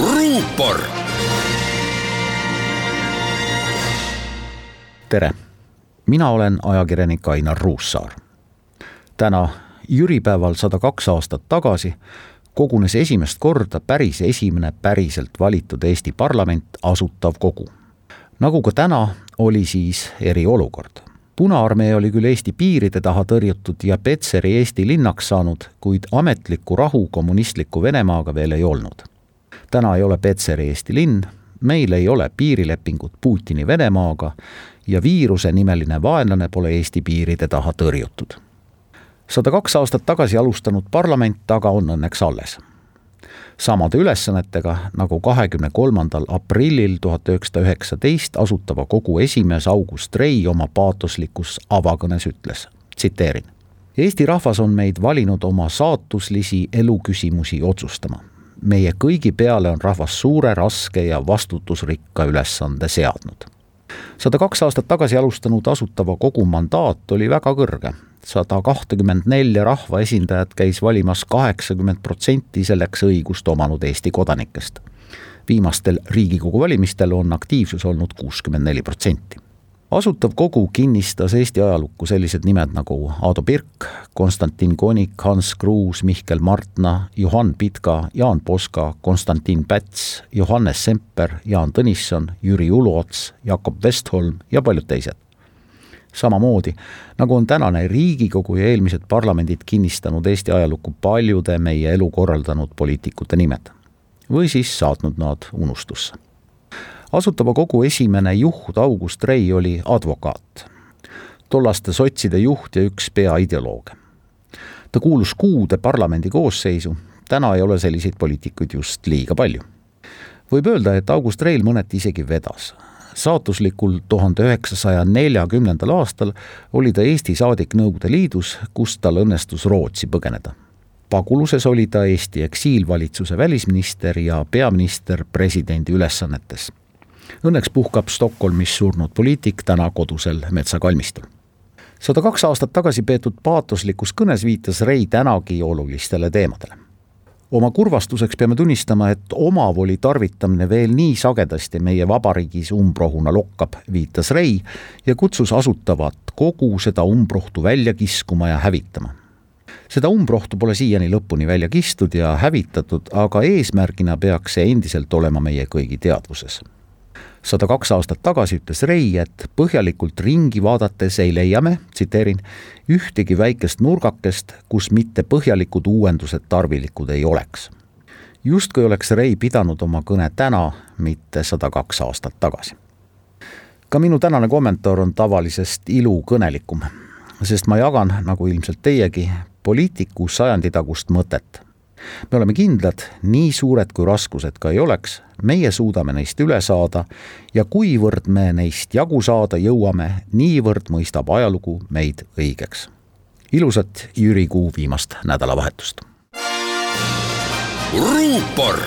ruupor. tere, mina olen ajakirjanik Ainar Ruussaar. täna jüripäeval sada kaks aastat tagasi kogunes esimest korda päris esimene päriselt valitud Eesti parlament Asutav Kogu. nagu ka täna, oli siis eriolukord. Punaarmee oli küll Eesti piiride taha tõrjutud ja Petseri Eesti linnaks saanud, kuid ametlikku rahu kommunistliku Venemaaga veel ei olnud. Täna ei ole Petseri Eesti linn, meil ei ole piirilepingut Putini Venemaaga ja viiruse nimeline vaenlane pole Eesti piiride taha tõrjutud sada kaks aastat tagasi alustanud parlament aga on õnneks alles. samade ülesannetega nagu kahekümne kolmandal aprillil tuhat üheksasada üheksateist Asutava Kogu esimees August Rei oma paatoslikus avakõnes ütles, tsiteerin. Eesti rahvas on meid valinud oma saatuslisi eluküsimusi otsustama. Meie kõigi peale on rahvas suure, raske ja vastutusrikka ülesande seadnud sada kaks aastat tagasi alustanud Asutava Kogu mandaat oli väga kõrge sada kahtekümmend nelja rahvaesindajat käis valimas kaheksakümmend protsenti selleks õigust omanud Eesti kodanikest. viimastel Riigikogu valimistel on aktiivsus olnud kuuskümmend neli protsenti. Asutav kogu kinnistas Eesti ajalukku sellised nimed nagu Aado Pirk, Konstantin Konik, Hans Kruus, Mihkel Martna, Johann Pitka, Jaan Poska, Konstantin Päts, Johannes Semper, Jaan Tõnisson, Jüri Uluots, Jakob Westholm ja paljud teised samamoodi nagu on tänane Riigikogu ja eelmised parlamendid kinnistanud Eesti ajalukku paljude meie elu korraldanud poliitikute nimed või siis saatnud nad unustusse. Asutava kogu esimene juht August Rei oli advokaat, tollaste sotside juht ja üks peaideolooge. ta kuulus kuude parlamendi koosseisu, täna ei ole selliseid poliitikuid just liiga palju võib öelda, et August Reil mõneti isegi vedas saatuslikul tuhande üheksasaja neljakümnendal aastal oli ta Eesti saadik Nõukogude Liidus, kust tal õnnestus Rootsi põgeneda. paguluses oli ta Eesti eksiilvalitsuse välisminister ja peaminister presidendi ülesannetes. Õnneks puhkab Stockholmis surnud poliitik täna kodusel metsakalmistul. Sada kaks aastat tagasi peetud paatoslikus kõnes viitas Rei tänagi olulistele teemadele. Oma kurvastuseks peame tunnistama, et omavoli tarvitamine veel nii sagedasti meie vabariigis umbrohuna lokkab, viitas Rei ja kutsus asutavat kogu seda umbrohtu välja kiskuma ja hävitama. seda umbrohtu pole siiani lõpuni välja kistud ja hävitatud, aga eesmärgina peaks see endiselt olema meie kõigi teadvuses sada kaks aastat tagasi ütles Rei, et põhjalikult ringi vaadates ei leia me, tsiteerin, ühtegi väikest nurgakest, kus mitte põhjalikud uuendused tarvilikud ei oleks. justkui oleks Rei pidanud oma kõne täna, mitte sada kaks aastat tagasi. ka minu tänane kommentaar on tavalisest ilukõnelikum, sest ma jagan, nagu ilmselt teiegi, poliitiku sajanditagust mõtet me oleme kindlad, nii suured kui raskused ka ei oleks, meie suudame neist üle saada ja kuivõrd me neist jagu saada jõuame, niivõrd mõistab ajalugu meid õigeks. ilusat Jüri Kuu viimast nädalavahetust. ruupor